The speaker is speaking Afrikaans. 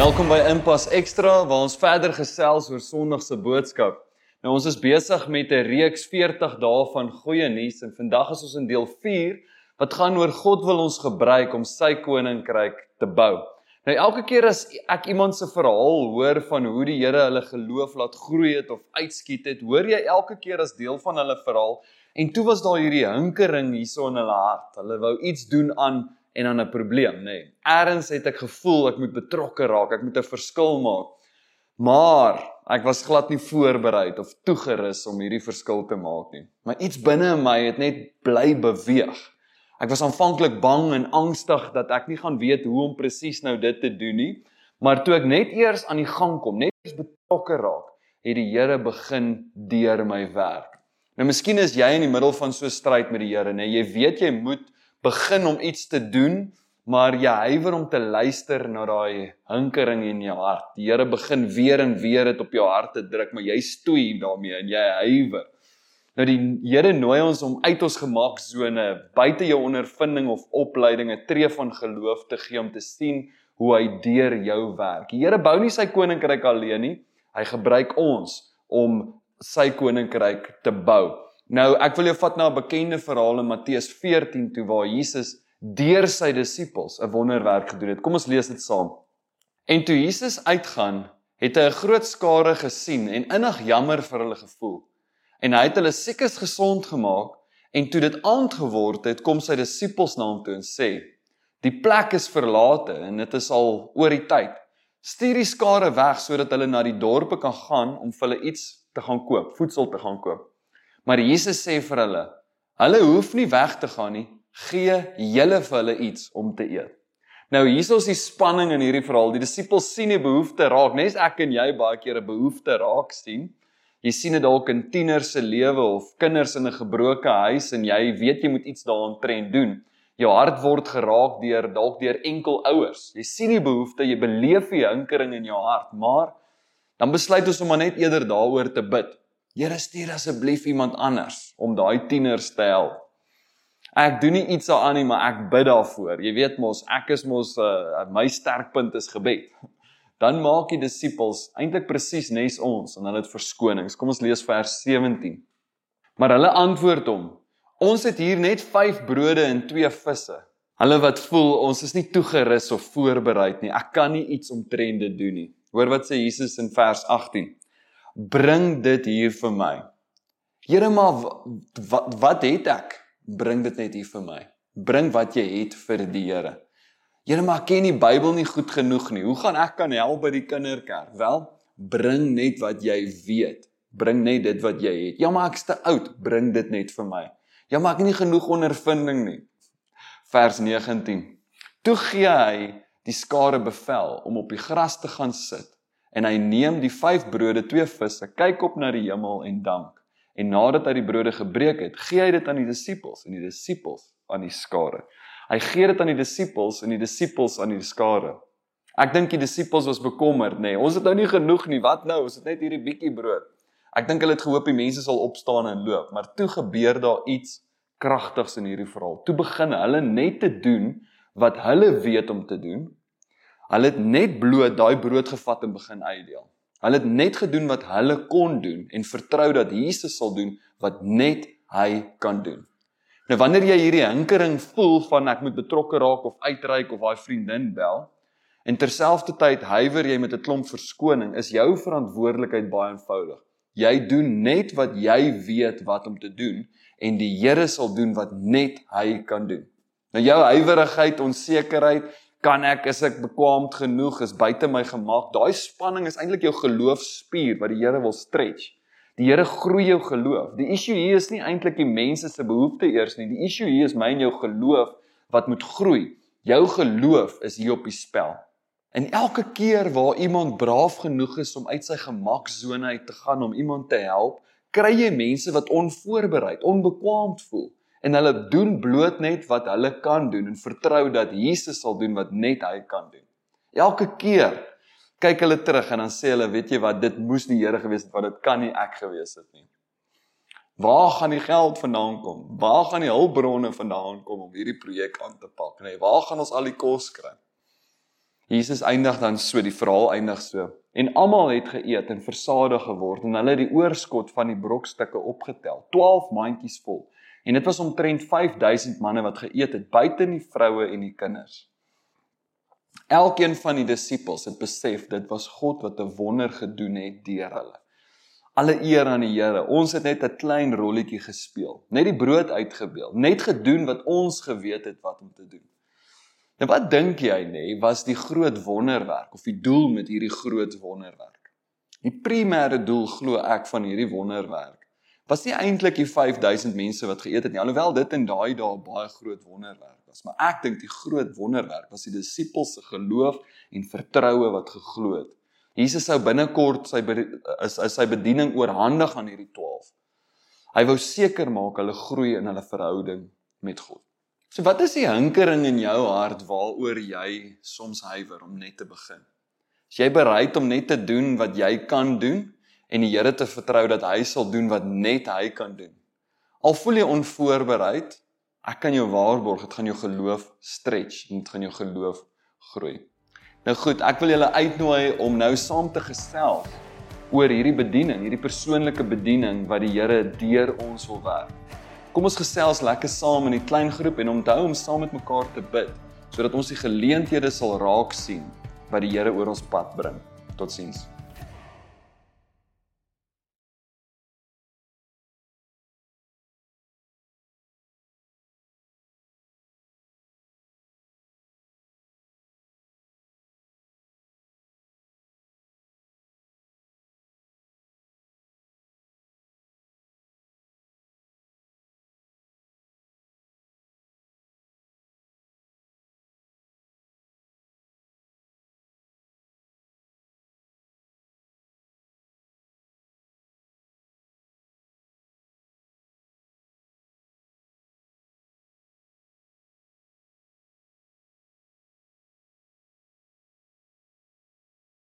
Welkom by Impas Extra waar ons verder gesels oor Sondag se boodskap. Nou ons is besig met 'n reeks 40 dae van goeie nuus en vandag is ons in deel 4 wat gaan oor God wil ons gebruik om sy koninkryk te bou. Nou elke keer as ek iemand se verhaal hoor van hoe die Here hulle geloof laat groei het of uitskiet het, hoor jy elke keer as deel van hulle verhaal en toe was daar hierdie hinkering hierso in hulle hart. Hulle wou iets doen aan en dan 'n probleem, nê. Nee. Eerens het ek gevoel ek moet betrokke raak, ek moet 'n verskil maak. Maar ek was glad nie voorberei of toegerus om hierdie verskil te maak nie. Maar iets binne in my het net bly beweeg. Ek was aanvanklik bang en angstig dat ek nie gaan weet hoe om presies nou dit te doen nie, maar toe ek net eers aan die gang kom, net eers betrokke raak, het die Here begin deur my werk. Nou miskien is jy in die middel van so 'n stryd met die Here, nê. Jy weet jy moet begin om iets te doen, maar jy huiwer om te luister na daai hinkering in jou hart. Die Here begin weer en weer dit op jou hart te druk, maar jy stoei daarmee en jy huiwer. Nou die Here nooi ons om uit ons gemaaksone, buite jou ondervinding of opleiding 'n tree van geloof te gee om te sien hoe hy deur jou werk. Die Here bou nie sy koninkryk alleen nie. Hy gebruik ons om sy koninkryk te bou. Nou ek wil jou vat na 'n bekende verhaal in Matteus 14 toe waar Jesus deur sy disippels 'n wonderwerk gedoen het. Kom ons lees dit saam. En toe Jesus uitgaan, het hy 'n groot skare gesien en innig jammer vir hulle gevoel. En hy het hulle siekes gesond gemaak en toe dit aand geword het, kom sy disippels na hom toe en sê: "Die plek is verlate en dit is al oor die tyd. Stuur die skare weg sodat hulle na die dorpe kan gaan om vir hulle iets te gaan koop, voedsel te gaan koop." Maar Jesus sê vir hulle: "Hulle hoef nie weg te gaan nie. Gee julle vir hulle iets om te eet." Nou hier is die spanning in hierdie verhaal. Die disippels sien die behoefte raak, nes ek en jy baie keer 'n behoefte raak sien. Jy sien dit dalk in tieners se lewe of kinders in 'n gebroke huis en jy weet jy moet iets daaraan trend doen. Jou hart word geraak deur dalk deur enkel ouers. Jy sien die behoefte, jy beleef die hinkering in jou hart, maar dan besluit ons om maar net eerder daaroor te bid. Here stuur asseblief iemand anders om daai tieners te help. Ek doen nie iets daaraan nie, maar ek bid daarvoor. Jy weet mos, ek is mos uh, my sterkpunt is gebed. Dan maak die disippels eintlik presies nes ons en hulle het verskonings. Kom ons lees vers 17. Maar hulle antwoord hom: Ons het hier net 5 brode en 2 visse. Hulle wat voel ons is nie toegerus of voorberei nie. Ek kan nie iets omtrent dit doen nie. Hoor wat sê Jesus in vers 18 bring dit hier vir my. Here maar wat wat het ek? Bring dit net hier vir my. Bring wat jy het vir die Here. Here maar ken die Bybel nie goed genoeg nie. Hoe gaan ek kan help by die kinderkerk? Wel, bring net wat jy weet. Bring net dit wat jy het. Ja, maar ek's te oud. Bring dit net vir my. Ja, maar ek het nie genoeg ondervinding nie. Vers 19. Toe gee hy die skare bevel om op die gras te gaan sit en hy neem die 5 brode, 2 visse, kyk op na die hemel en dank. En nadat hy die brode gebreek het, gee hy dit aan die disippels en die disippels aan die skare. Hy gee dit aan die disippels en die disippels aan die skare. Ek dink die disippels was bekommerd, nê. Nee, ons het nou nie genoeg nie. Wat nou? Ons het net hierdie bietjie brood. Ek dink hulle het gehoop die mense sal opstaan en loop, maar toe gebeur daar iets kragtigs in hierdie verhaal. Toe begin hulle net te doen wat hulle weet om te doen Hulle het net bloot daai brood gevat en begin uitdeel. Hulle het net gedoen wat hulle kon doen en vertrou dat Jesus sal doen wat net hy kan doen. Nou wanneer jy hierdie hinkering voel van ek moet betrokke raak of uitreik of daai vriendin bel en terselfdertyd huiwer jy met 'n klomp verskoning, is jou verantwoordelikheid baie eenvoudig. Jy doen net wat jy weet wat om te doen en die Here sal doen wat net hy kan doen. Nou jou huiwerigheid, onsekerheid, kan ek is ek bekwaamd genoeg, is buite my gemaak. Daai spanning is eintlik jou geloofspier wat die Here wil stretch. Die Here groei jou geloof. Die issue hier is nie eintlik die mense se behoefte eers nie. Die issue hier is my en jou geloof wat moet groei. Jou geloof is hier op die spel. En elke keer waar iemand braaf genoeg is om uit sy gemaksone uit te gaan om iemand te help, kry jy mense wat onvoorbereid, onbekwaamd voel en hulle doen bloot net wat hulle kan doen en vertrou dat Jesus sal doen wat net hy kan doen. Elke keer kyk hulle terug en dan sê hulle, weet jy wat, dit moes die Here gewees het, want dit kan nie ek gewees het nie. Waar gaan die geld vandaan kom? Waar gaan die hulpbronne vandaan kom om hierdie projek aan te pak? Nee, waar gaan ons al die kos kry? Jesus eindig dan so, die verhaal eindig so. En almal het geëet en versadig geword en hulle het die oorskot van die brokstukke opgetel, 12 mandjies vol. En dit was omtrent 5000 manne wat geëet het, buite die vroue en die kinders. Elkeen van die disippels het besef dit was God wat 'n wonder gedoen het deur hulle. Alle eer aan die Here. Ons het net 'n klein rolletjie gespeel, net die brood uitgebeel, net gedoen wat ons geweet het wat om te doen. En wat dink jy nê, was die groot wonderwerk of die doel met hierdie groot wonderwerk? Die primêre doel glo ek van hierdie wonderwerk was nie eintlik die 5000 mense wat geëet het nie, alhoewel dit in daai dae baie groot wonderwerk was, maar ek dink die groot wonderwerk was die disippels se geloof en vertroue wat geglo het. Jesus sou binnekort sy is sy bediening oorhandig aan hierdie 12. Hy wou seker maak hulle groei in hulle verhouding met God. So wat is die hinkering in jou hart waaroor jy soms huiwer om net te begin? Is jy bereid om net te doen wat jy kan doen en die Here te vertrou dat hy sal doen wat net hy kan doen. Al voel jy onvoorbereid, ek kan jou waarborg, dit gaan jou geloof stretch en dit gaan jou geloof groei. Nou goed, ek wil julle uitnooi om nou saam te gesels oor hierdie bediening, hierdie persoonlike bediening wat die Here deur ons wil werk. Kom ons gesels lekker saam in die klein groep en onthou om saam met mekaar te bid sodat ons die geleenthede sal raak sien wat die Here oor ons pad bring. Totsiens.